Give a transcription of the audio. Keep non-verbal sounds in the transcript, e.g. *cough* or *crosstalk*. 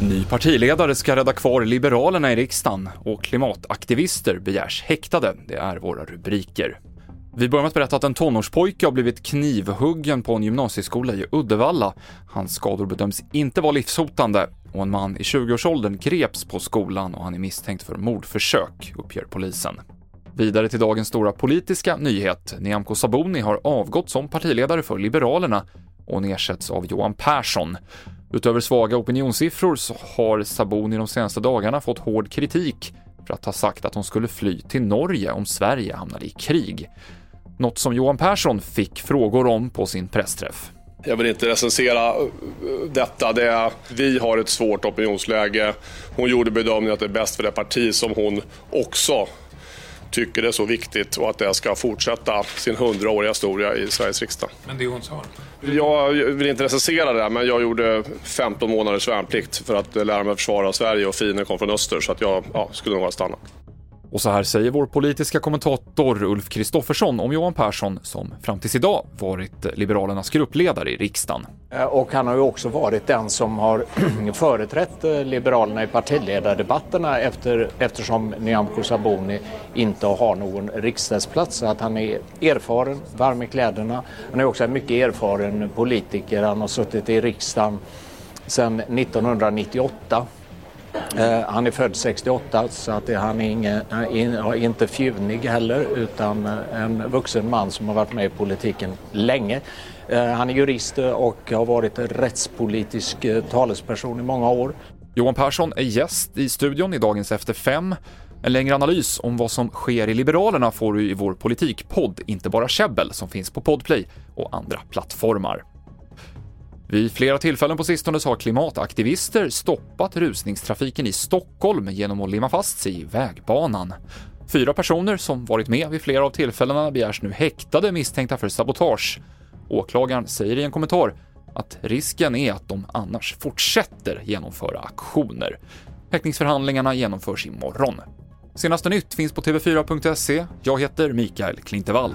Ny partiledare ska rädda kvar Liberalerna i riksdagen och klimataktivister begärs häktade. Det är våra rubriker. Vi börjar med att berätta att en tonårspojke har blivit knivhuggen på en gymnasieskola i Uddevalla. Hans skador bedöms inte vara livshotande och en man i 20-årsåldern greps på skolan och han är misstänkt för mordförsök, uppger polisen. Vidare till dagens stora politiska nyhet. Nyamko Sabuni har avgått som partiledare för Liberalerna och hon ersätts av Johan Persson. Utöver svaga opinionssiffror så har Sabuni de senaste dagarna fått hård kritik för att ha sagt att hon skulle fly till Norge om Sverige hamnade i krig. Något som Johan Persson fick frågor om på sin pressträff. Jag vill inte recensera detta. Det är, vi har ett svårt opinionsläge. Hon gjorde bedömningen att det är bäst för det parti som hon också tycker det är så viktigt och att det ska fortsätta sin hundraåriga historia i Sveriges riksdag. Men det hon sa? Jag vill inte recensera det, men jag gjorde 15 månaders värnplikt för att lära mig försvara Sverige och fienden kom från öster, så att jag ja, skulle nog ha stannat. Och så här säger vår politiska kommentator Ulf Kristoffersson om Johan Persson som fram tills idag varit Liberalernas gruppledare i riksdagen. Eh, och han har ju också varit den som har *clears throat* företrätt eh, Liberalerna i partiledardebatterna efter, eftersom Nyamko Sabuni inte har någon riksdagsplats. Så att han är erfaren, varm i kläderna. Han är också en mycket erfaren politiker. Han har suttit i riksdagen sedan 1998 Eh, han är född 68 så att han är ingen, eh, inte fjunig heller utan eh, en vuxen man som har varit med i politiken länge. Han är jurist och har varit rättspolitisk talesperson i många år. Johan Persson är gäst i studion i dagens Efter fem. En längre analys om vad som sker i Liberalerna får du i vår politikpodd Inte bara käbbel som finns på Podplay och andra plattformar. Vid flera tillfällen på sistone så har klimataktivister stoppat rusningstrafiken i Stockholm genom att limma fast sig i vägbanan. Fyra personer som varit med vid flera av tillfällena begärs nu häktade misstänkta för sabotage. Åklagaren säger i en kommentar att risken är att de annars fortsätter genomföra aktioner. Häktningsförhandlingarna genomförs imorgon. Senaste nytt finns på tv4.se. Jag heter Mikael Klintevall.